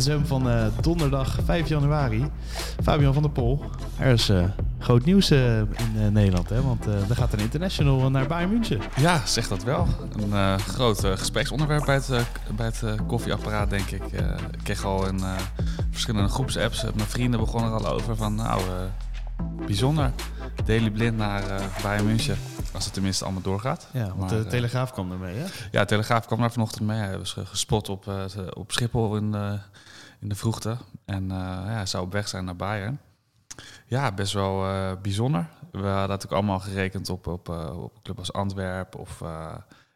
ZSM van eh, donderdag 5 januari. Fabian van der Pol. Er is eh, groot nieuws eh, in Nederland, hè? want er gaat een international naar Bayern München. Ja, zeg dat wel. Een groot gespreksonderwerp bij het, bij het koffieapparaat, denk ik. Ik kreeg al in verschillende groepsapps. Mijn vrienden begonnen er al over van, nou, bijzonder. Daily Blind naar Bayern München. Als het tenminste allemaal doorgaat. Ja, want Maar, de eh, Telegraaf kwam ermee, hè? Ja, Telegraaf kwam daar vanochtend mee. Hij was ge- gespot op, eh, op Schiphol in de, in de vroegte. En eh, ja, hij zou op weg zijn naar Bayern. Ja, best wel eh, bijzonder. We hadden natuurlijk allemaal gerekend op, op, eh, op een club als Antwerpen. Of eh,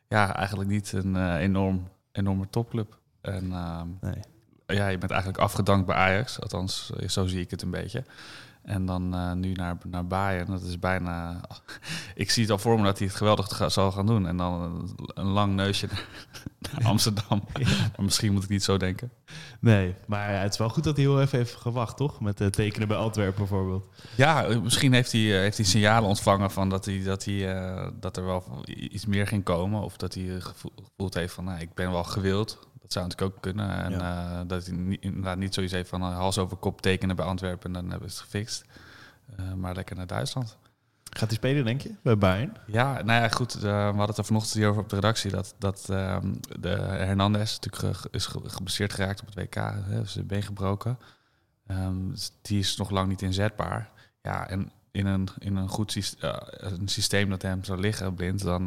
ja, eigenlijk niet een eh, enorm, enorme topclub. En ehm, Nee. ja, je bent eigenlijk afgedankt bij Ajax. Althans, eh, zo zie ik het een beetje. En dan eh, nu naar, naar Bayern. Dat is bijna... Ik zie het al voor me dat hij het geweldig ga- zal gaan doen. En dan een, een lang neusje naar, naar Amsterdam. Maar misschien moet ik niet zo denken. Nee, maar ja, het is wel goed dat hij heel even heeft gewacht, toch? Met eh, tekenen bij Antwerpen bijvoorbeeld. Ja, misschien heeft hij, eh, heeft hij signalen ontvangen van dat, hij, dat, hij, eh, dat er wel iets meer ging komen. Of dat hij gevoel- gevoeld heeft van, nou, ik ben wel gewild. Dat zou natuurlijk ook kunnen. En eh, dat hij niet, inderdaad niet zoiets heeft van eh, hals over kop tekenen bij Antwerpen en dan hebben we het gefixt. Eh, maar lekker naar Duitsland. Gaat hij spelen, denk je, bij Bayern? Ja, nou ja, goed. we hadden het er vanochtend hier over op de redactie. Dat, dat ehm, de Hernandez natuurlijk is ge- geblesseerd geraakt op het WK. Hè, is zijn been gebroken. Ehm, dus die is nog lang niet inzetbaar. Ja, en in een, in een goed een systeem dat hem zou liggen, blind, dan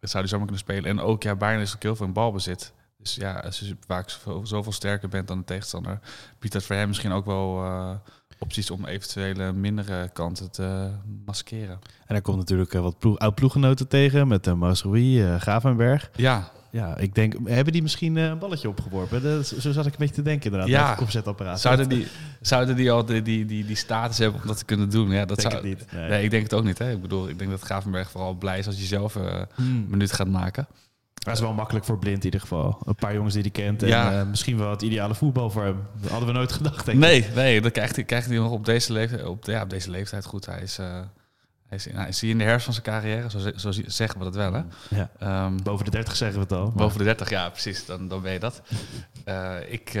zou hij zomaar kunnen spelen. En ook, ja, Bayern is ook heel veel in balbezit. Dus ja, als je vaak zoveel, zoveel sterker bent dan de tegenstander, biedt dat voor hem misschien ook wel eh, opties om eventuele mindere kanten te maskeren. En er komt natuurlijk eh, wat ploeg, oud-ploeggenoten tegen met uh, Masrui, uh, Gravenberg. Ja, Ja, ik denk, hebben die misschien eh, een balletje opgeworpen? Dat, zo zat ik een beetje te denken inderdaad, Ja. het kopzetapparaat. Zouden die, zouden die al die, die, die, die status hebben om dat te kunnen doen? Ja, dat denk zou, niet. Nee. Nee. ik denk het ook niet. Hè. Ik bedoel, ik denk dat Gravenberg vooral blij is als je zelf eh, een Hmm. minuut gaat maken. Dat is wel makkelijk voor Blind in ieder geval. Een paar jongens die hij kent en Ja. eh, misschien wel het ideale voetbal voor hem. Dat hadden we nooit gedacht, denk ik. Nee, nee, dat krijgt hij, krijgt hij nog op deze leeftijd. Op, ja, op deze leeftijd goed. Hij is, eh, hij is, hij is hier in de herfst van zijn carrière. Zo, zo zeggen we dat wel, hè? Ja. Ehm, Boven de 30 zeggen we het al. maar- boven de 30, ja, precies. Dan, dan ben je dat. Eh, ik,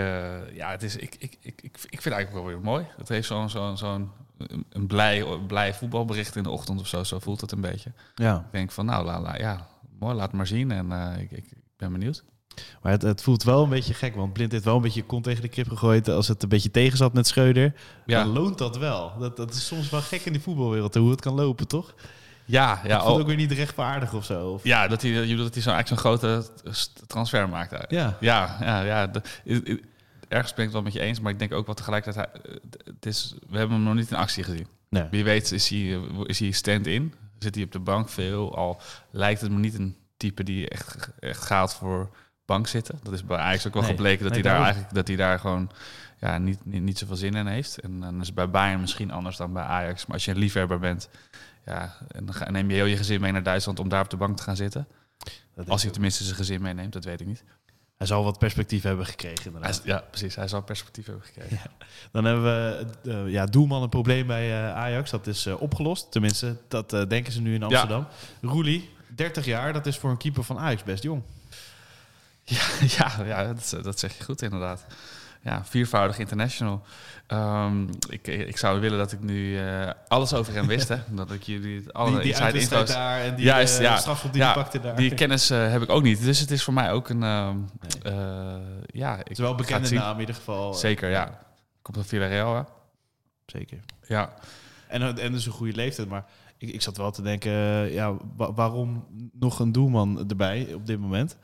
ja, het is, ik, ik, ik, ik vind het eigenlijk wel weer mooi. Het heeft zo'n zo'n zo'n een, een blij, blij voetbalbericht in de ochtend of zo. Zo voelt het een beetje. Ja, Ik denk van, nou, la, la, ja, mooi, laat maar zien. En eh, ik, ik, ben benieuwd. maar het, het voelt wel een beetje gek, want Blind heeft wel een beetje je kont tegen de krip gegooid als het een beetje tegen zat met Schreuder. Ja. Dan loont dat wel. Dat, dat is soms wel gek in die voetbalwereld, hoe het kan lopen, toch? Ja, ja, voelt ook weer niet rechtvaardig of zo. Of, ja dat hij, dat hij zo, eigenlijk zo'n grote transfer maakt. ja. Ja, ja, ja. De, ergens ben ik het wel met je eens, maar ik denk ook wel tegelijkertijd, hij, het is, we hebben hem nog niet in actie gezien. Nee. Wie weet is hij, is hij stand-in, zit hij op de bank veel, al lijkt het me niet een type die echt, echt gaat voor bank zitten. Dat is bij Ajax ook wel Nee. gebleken dat Nee, hij daar eigenlijk dat hij daar gewoon ja, niet, niet, niet zoveel zin in heeft. En dan is het bij Bayern misschien anders dan bij Ajax. Maar als je een liefhebber bent, ja, en dan ga- neem je heel je gezin mee naar Duitsland om daar op de bank te gaan zitten. Dat Als hij tenminste zijn gezin meeneemt, dat weet ik niet. Hij zal wat perspectief hebben gekregen, inderdaad. ja, precies. Hij zal perspectief hebben gekregen. Dan hebben we eh, ja, doelman een probleem bij eh, Ajax. Dat is eh, opgelost. Tenminste, dat denken ze nu in Amsterdam. Roelie, 30 jaar. Dat is voor een keeper van Ajax best jong. Ja, ja, ja dat, dat zeg je goed inderdaad. Ja, viervoudig international. Ehm, ik, ik zou willen dat ik nu eh, alles over hem wist. Hè? Dat ik jullie het alle die die inside info's... daar en die Juist, eh, ja. die Ja, pakte daar. Die kennis eh, heb ik ook niet. Dus het is voor mij ook een... ehm, Nee. eh, ja, ik het is wel bekende naam in ieder geval. Zeker, ja. Komt van Villarreal, hè? Zeker. Ja. En, en dus een goede leeftijd. Maar ik, ik zat wel te denken, ja, wa- waarom nog een doelman erbij op dit moment?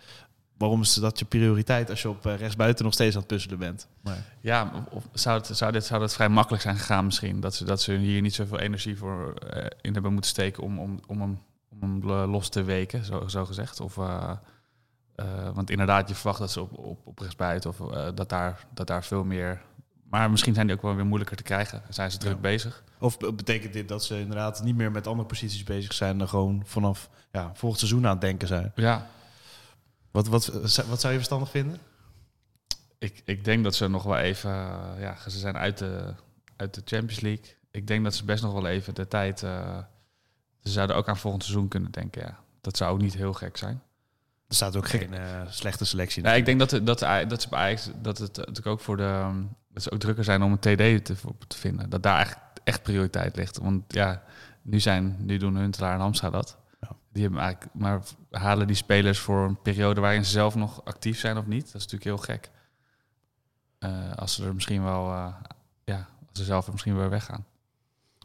Waarom is dat je prioriteit als je op eh, rechtsbuiten nog steeds aan het puzzelen bent? Maar, Ja, of, zou, het, zou, dit, zou dat vrij makkelijk zijn gegaan misschien? Dat ze, dat ze hier niet zoveel energie voor eh, in hebben moeten steken om, om, om, hem, om hem lo- los te weken, zo, zo gezegd. Of, eh, eh, want inderdaad, je verwacht dat ze op, op, op rechtsbuiten of eh, dat, daar, dat daar veel meer... Maar misschien zijn die ook wel weer moeilijker te krijgen. Zijn ze druk Ja. bezig? of be- betekent dit dat ze inderdaad niet meer met andere posities bezig zijn en gewoon vanaf ja, volgend seizoen aan het denken zijn? Ja, Wat, wat, wat zou je verstandig vinden? ik, ik denk dat ze nog wel even... eh, ja, ze zijn uit de, uit de Champions League. Ik denk dat ze best nog wel even de tijd... eh, ze zouden ook aan volgend seizoen kunnen denken, ja. Dat zou ook niet heel gek zijn. Er staat ook geen uh, slechte selectie. Nee, ik denk dat, dat, dat, ze bij Ajax, dat het natuurlijk ook voor de... Dat ze ook drukker zijn om een TD te, te vinden. Dat daar eigenlijk echt prioriteit ligt. Want ja, nu, zijn, nu doen Huntelaar en Hamstra dat. Ja. Die hebben eigenlijk, maar halen die spelers voor een periode waarin ze zelf nog actief zijn of niet? Dat is natuurlijk heel gek. Uh, als ze er misschien wel, uh, ja, als ze zelf er misschien weer weggaan.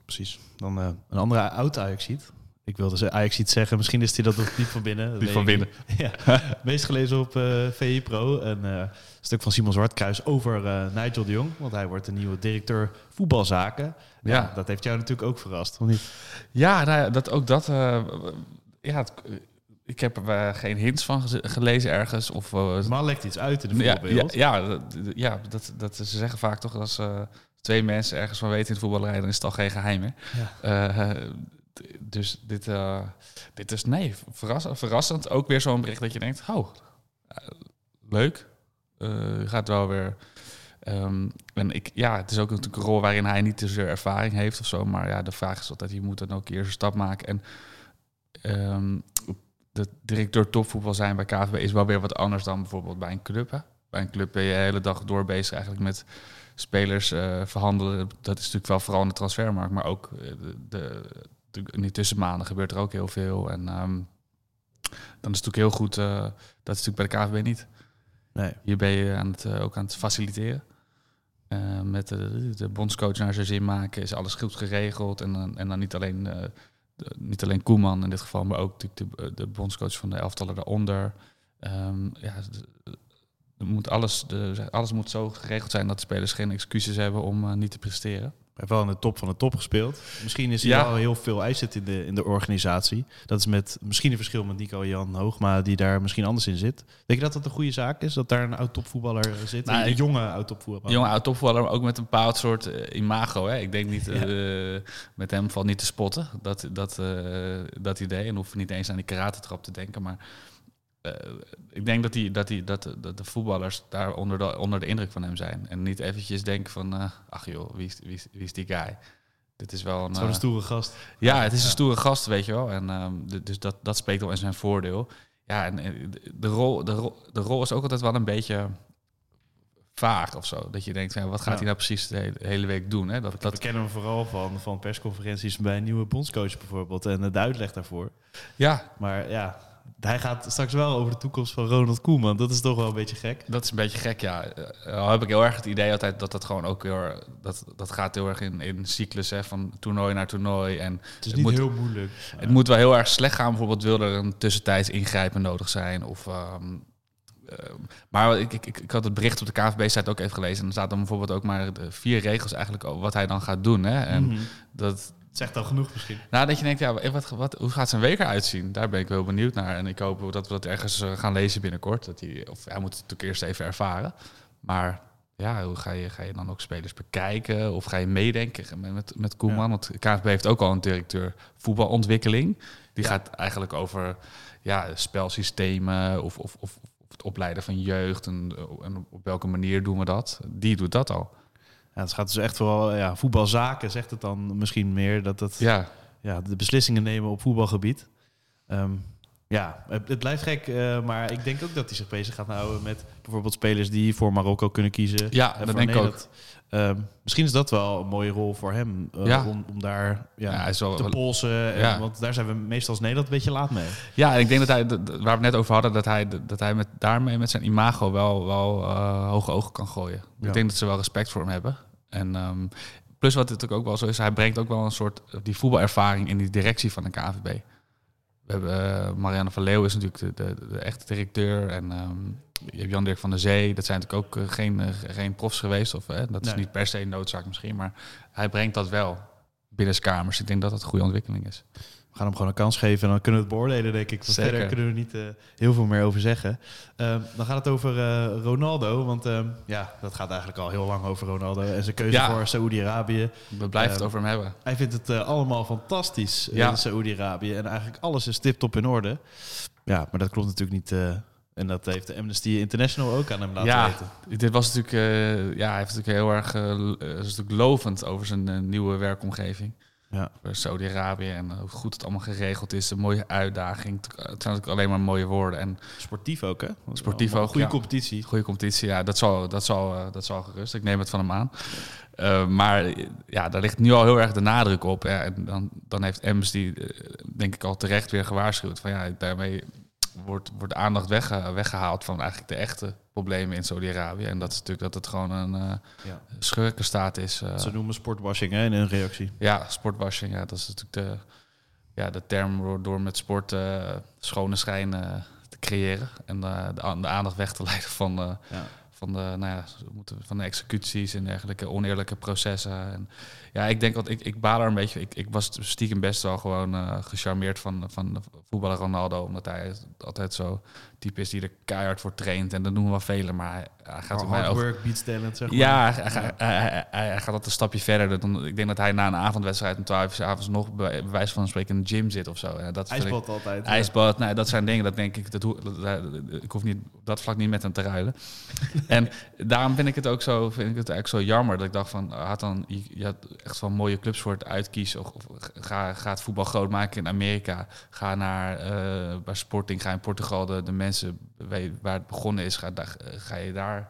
Precies. Dan uh, een andere oud Ajax ziet. Ik wilde ze Ajax iets zeggen, misschien is hij dat nog niet van binnen. Niet van binnen. ja. Meest gelezen op VI Pro. Een stuk van Simon Zwartkruis over Nigel de Jong. Want hij wordt de nieuwe directeur voetbalzaken. Ja. ja. dat heeft jou natuurlijk ook verrast, of niet? Ja, nou, dat, ook dat... ja, het, ik heb er geen hints van gelezen ergens. Of, uh, maar legt iets uit in de voetbalwereld. Ja, ja, ja, dat, dat, ze zeggen vaak toch als uh, twee mensen ergens van weten in het voetballerij, dan is het al geen geheim meer. Ja. Uh, dus dit, dit is, nee, verrassend, verrassend. Ook weer zo'n bericht dat je denkt, oh, leuk. gaat wel weer... Um, en ik, ja, het is ook natuurlijk een rol waarin hij niet te veel ervaring heeft of zo. Maar ja, de vraag is altijd, je moet dan ook eerst een stap maken. En um, de directeur topvoetbal zijn bij KVB is wel weer wat anders dan bijvoorbeeld bij een club. Hè? Bij een club ben je de hele dag door bezig eigenlijk met spelers uh, verhandelen. Dat is natuurlijk wel vooral in de transfermarkt, maar ook uh, de, de, in die tussenmaanden gebeurt er ook heel veel. En um, dan is het natuurlijk heel goed, uh, dat is natuurlijk bij de KVB niet. Nee. Hier ben je aan het, ook aan het faciliteren. met de, de bondscoach naar zijn zin maken, is alles goed geregeld. En, en dan niet alleen niet alleen Koeman in dit geval, maar ook de, de, de bondscoach van de elftallen daaronder. Um, ja, moet alles, alles moet zo geregeld zijn dat de spelers geen excuses hebben om uh, niet te presteren. Hij heeft wel in de top van de top gespeeld. Misschien is hij ja. wel heel veel eisen in de, in de organisatie. Dat is met misschien een verschil met Nico Jan Hoogma, die daar misschien anders in zit. Denk je dat dat een goede zaak is? Dat daar een oud topvoetballer zit? Nou, een jonge oud topvoetballer. Een jonge oud topvoetballer, maar ook met een bepaald soort uh, imago. Hè? Ik denk niet, uh, met hem valt niet te spotten, dat, dat, uh, dat idee. En hoef niet eens aan die karate-trap te denken. Maar uh, ik denk dat, die, dat, die, dat, dat de voetballers daar onder de, onder de indruk van hem zijn. En niet eventjes denken van, uh, ach joh, wie is, wie, is, wie is die guy? Dit is wel een... Zo'n uh, stoere gast. Ja, het is een stoere gast, weet je wel. En um, de, dus dat, dat spreekt wel in zijn voordeel. Ja, en de rol, de, rol, de rol is ook altijd wel een beetje vaag of zo. Dat je denkt, ja, wat gaat ja. hij nou precies de hele, de hele, week doen? Hè? Dat, dat... We kennen hem vooral van, van persconferenties bij een nieuwe bondscoach bijvoorbeeld. En de uitleg daarvoor. Ja. Maar ja, hij gaat straks wel over de toekomst van Ronald Koeman. Dat is toch wel een beetje gek. Dat is een beetje gek, ja. Uh, heb ik heel erg het idee altijd dat dat gewoon ook heel dat, dat gaat heel erg in, in cyclus hè, van toernooi naar toernooi. En het is niet moet, heel moeilijk. Het moet wel heel erg slecht gaan. Bijvoorbeeld wil er een tussentijds ingrijpen nodig zijn. Of, um, uh, maar ik, ik, ik had het bericht op de KVB-site ook even gelezen. En er staat dan bijvoorbeeld ook maar vier regels eigenlijk over wat hij dan gaat doen. Hè. En mm -hmm. dat, zegt al genoeg misschien. Nou, dat je denkt, ja, wat, wat, hoe gaat zijn week eruit zien? Daar ben ik wel benieuwd naar. En ik hoop dat we dat ergens uh, gaan lezen binnenkort. Dat hij, of hij moet het natuurlijk eerst even ervaren. Maar ja, hoe ga je, ga je dan ook spelers bekijken? Of ga je meedenken met, met, met Koeman? Ja. Want KVB heeft ook al een directeur voetbalontwikkeling. Die ja. gaat eigenlijk over ja, spelsystemen of, of, of, of het opleiden van jeugd. En, en op welke manier doen we dat? Die doet dat al. Ja, het gaat dus echt vooral ja, voetbalzaken, zegt het dan misschien meer. Dat het ja. Ja, de beslissingen nemen op voetbalgebied. Um, ja, het, het, blijft gek, uh, maar ik denk ook dat hij zich bezig gaat houden met bijvoorbeeld spelers die voor Marokko kunnen kiezen. Ja, dat denk ik ook. Um, misschien is dat wel een mooie rol voor hem, uh, ja. om, om, daar ja, ja, te polsen. En, want daar zijn we meestal als Nederland een beetje laat mee. Ja, en ik denk dat hij, waar we het net over hadden, dat hij, dat hij met, daarmee met zijn imago wel, wel uh, hoge ogen kan gooien. Ik denk dat ze wel respect voor hem hebben. En um, plus wat het natuurlijk ook wel zo is, hij brengt ook wel een soort die voetbalervaring in die directie van de KVB. We hebben uh, Marianne van Leeuw is natuurlijk de, de, de echte directeur en um, je hebt Jan Dirk van der Zee. Dat zijn natuurlijk ook uh, geen, uh, geen profs geweest of dat nee. is niet per se een noodzaak misschien, maar hij brengt dat wel binnen kamers. Ik denk dat dat een goede ontwikkeling is we gaan hem gewoon een kans geven en dan kunnen we het beoordelen, denk ik. Zeker. Verder kunnen we er niet uh, heel veel meer over zeggen. Uh, dan gaat het over uh, Ronaldo, want uh, ja, dat gaat eigenlijk al heel lang over Ronaldo en zijn keuze ja. voor Saoedi-Arabië. We blijven het over hem hebben. Hij vindt het allemaal fantastisch ja. in Saoedi-Arabië en eigenlijk alles is tip-top in orde. Ja, maar dat klopt natuurlijk niet. En dat heeft de Amnesty International ook aan hem laten ja, weten. Dit was natuurlijk, ja, hij heeft natuurlijk heel erg is natuurlijk lovend over zijn nieuwe werkomgeving. Ja. Voor Saudi-Arabië en hoe goed het allemaal geregeld is. Een mooie uitdaging. Het zijn natuurlijk alleen maar mooie woorden. En Sportief ook, hè? Sportief ook, Goede ja. competitie. goede competitie, ja, dat zal, dat, zal, eh, dat zal gerust. Ik neem het van hem aan. Eh, maar eh, ja, daar ligt nu al heel erg de nadruk op. Ja, en dan, dan heeft eh, denk ik, al terecht weer gewaarschuwd. Van ja, daarmee wordt, wordt aandacht wegge- weggehaald van eigenlijk de echte problemen in Saudi-Arabië. En dat is natuurlijk dat het gewoon een Ja. schurkenstaat is. eh. Ze noemen sportwashing hè, in hun reactie. Ja, sportwashing, ja, dat is natuurlijk de, ja, de term door, met sport eh, schone schijn te creëren. En de, de aandacht weg te leiden van, Ja. Van, de, nou ja, van de executies en dergelijke oneerlijke processen. En, ja, ik denk dat ik, ik baal er een beetje. Ik, ik was stiekem best wel gewoon eh, gecharmeerd van, van de voetballer Ronaldo. Omdat hij altijd zo type is die er keihard voor traint. En dat doen we wel velen, maar hij, hij gaat Hard op mij ook work beats talent, zeg maar. ja, hij, hij, hij, gaat altijd een stapje verder. Dan, ik denk dat hij na een avondwedstrijd om 12 uur 's avonds nog bij, bij wijze van spreken in de gym zit of zo. Ja, dat ik- IJsbad altijd. ja. IJsbad, nou, dat zijn dingen, dat denk ik, dat, hoe- dat, dat- ik hoef niet dat vlak niet met hem te ruilen. en daarom vind ik het ook zo, vind ik het eigenlijk zo jammer dat ik dacht van, had dan, je, had echt van mooie clubs voor het uitkiezen. Of, of ga, ga het voetbal groot maken in Amerika. Ga naar eh, bij Sporting, ga in Portugal de, de mensen weet waar het begonnen is, ga, ga je daar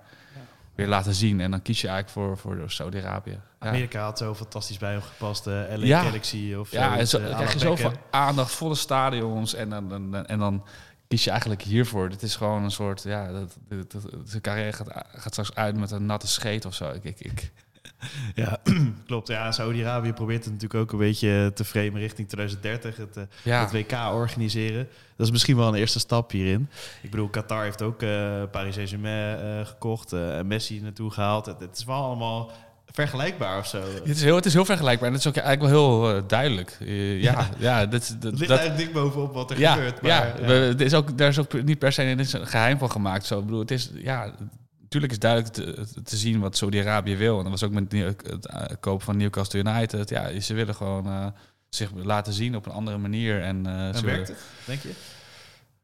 weer laten zien. En dan kies je eigenlijk voor, voor Saudi-Arabië. Ja. Amerika had zo fantastisch bij hem gepast. eh LA Ja. Galaxy of Ja, en zo, eh, krijg je zoveel aandacht, volle stadions. En dan, en, en dan kies je eigenlijk hiervoor. Dit is gewoon een soort, ja, dat, dat, dat- zijn carrière gaat, gaat straks uit met een natte scheet of zo. Ik, ik, ik, Ja, klopt. Ja, Saudi-Arabië probeert het natuurlijk ook een beetje te framen richting 2030. Het, eh, ja, het WK organiseren. Dat is misschien wel een eerste stap hierin. Ik bedoel, Qatar heeft ook eh, Paris Saint-Germain eh, gekocht. en Messi naartoe gehaald. Het, het is wel allemaal vergelijkbaar of zo. het, is heel, het is heel vergelijkbaar. En het is ook eigenlijk wel heel eh, duidelijk. Eh, ja, ja, Het dat, ligt dat, eigenlijk dik bovenop wat er ja, gebeurt. Maar, ja, we- het is ook, daar is ook niet per se een geheim van gemaakt. Zo. Ik bedoel, het is, ja, natuurlijk is duidelijk te, te zien wat Saudi-Arabië wil. En dat was ook met het eh, kopen van Newcastle United. Ja, ze willen gewoon zich laten zien op een andere manier. En, en werkt willen- het, denk je?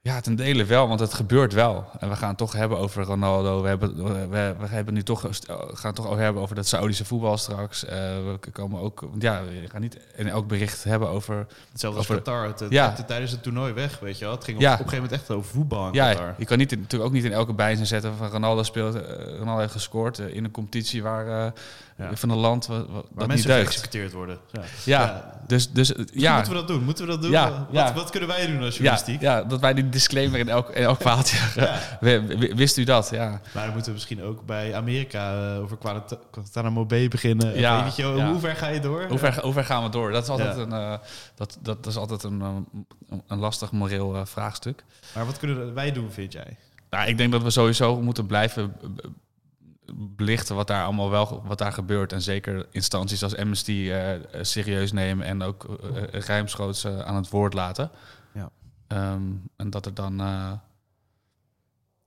Ja, ten dele wel, want het gebeurt wel. En we gaan het toch hebben over Ronaldo. We hebben, we, we hebben nu toch, gaan het toch over hebben over dat Saudische voetbal straks. Eh, we komen ook, ja, we gaan niet in elk bericht hebben over. Hetzelfde als Over- Qatar. Het, het Ja. trapte tijdens het toernooi weg, weet je wel. Het ging op, Ja. op een gegeven moment echt over voetbal in Ja, Qatar. je kan niet, in- natuurlijk ook niet in elke bijzin zetten van Ronaldo speelt, eh, Ronaldo heeft gescoord eh, in een competitie waar Ja. van een land wa- wa- Waar dat mensen geëxecuteerd worden. Ja. Ja, dus, dus Ja. Moeten we dat doen? Moeten we dat doen? Ja, wat, wat kunnen wij doen als journalistiek? ja, dat wij die disclaimer in elk, in elk verhaaltje. Ja. Wist u dat? Ja. Maar dan moeten we misschien ook bij Amerika eh, over Guantanamo Bay beginnen. Ja, Weet je, ja. hoe ver ga je door? Hoe ver, hoe ver gaan we door? Dat is altijd, Ja. een, eh, dat, dat is altijd een, eh, een lastig moreel vraagstuk. Maar wat kunnen wij doen, vind jij? Nou, ik denk dat we sowieso moeten blijven belichten wat daar allemaal wel wat daar gebeurt. En zeker instanties als Amnesty serieus nemen en ook eh, ruimschoots aan het woord laten. Ehm, en dat er dan. eh,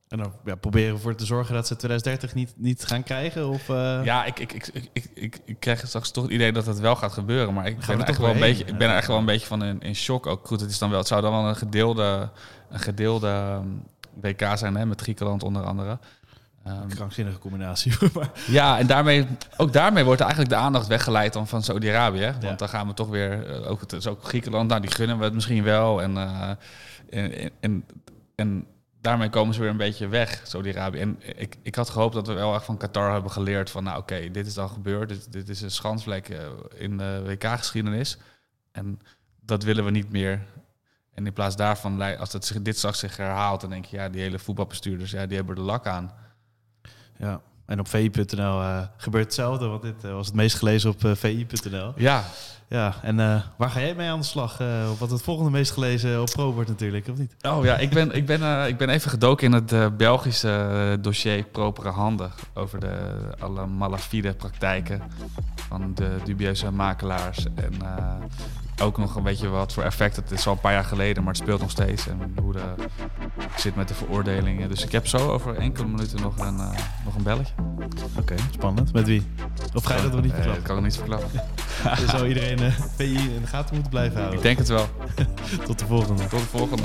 En dan ja, proberen ervoor te zorgen dat ze 2030 niet, niet gaan krijgen? Of, eh, ja, ik, ik, ik, ik, ik, ik, krijg straks toch het idee dat het wel gaat gebeuren. Maar ik Gaan ben, er wel een beetje, ik ben er echt wel een beetje van in, in shock. Ook goed, het is dan wel, het zou dan wel een gedeelde, een gedeelde ehm, WK zijn, hè, met Griekenland onder andere. Ehm, Krankzinnige combinatie. Ja, en daarmee, ook daarmee wordt eigenlijk de aandacht weggeleid dan van Saudi-Arabië. Want Ja. dan gaan we toch weer, eh, ook, het is ook Griekenland, nou die gunnen we het misschien wel. En, eh, en, en, en daarmee komen ze weer een beetje weg, Saudi-Arabië. En ik, ik had gehoopt dat we wel echt van Qatar hebben geleerd van, nou oké, dit is dan gebeurd. Dit, dit is een schansvlek eh, in de WK-geschiedenis. En dat willen we niet meer. En in plaats daarvan, als het, zich- dit straks zich herhaalt, dan denk je, ja, die hele voetbalbestuurders, ja, die hebben er lak aan. Ja. En op vi.nl eh, gebeurt hetzelfde, want dit eh, was het meest gelezen op eh, vi.nl. Ja, Ja, en waar ga jij mee aan de slag? Wat het volgende meest gelezen op Pro wordt natuurlijk, of niet? Oh ja, ik ben, ik ben, ik ben even gedoken in het Belgische dossier propere handen. Over de, alle malafide praktijken van de dubieuze makelaars. En ook nog een beetje wat voor effect. Het is al een paar jaar geleden, maar het speelt nog steeds. En hoe de, het zit met de veroordelingen. Dus ik heb zo over enkele minuten nog een, eh, nog een belletje. Oké, spannend. Met wie? Of ga je dat nog niet verklappen? dat kan ik niet verklappen. Dus zou iedereen eh, VI in de gaten moeten blijven Ik houden. denk het wel. Tot de volgende. Tot de volgende.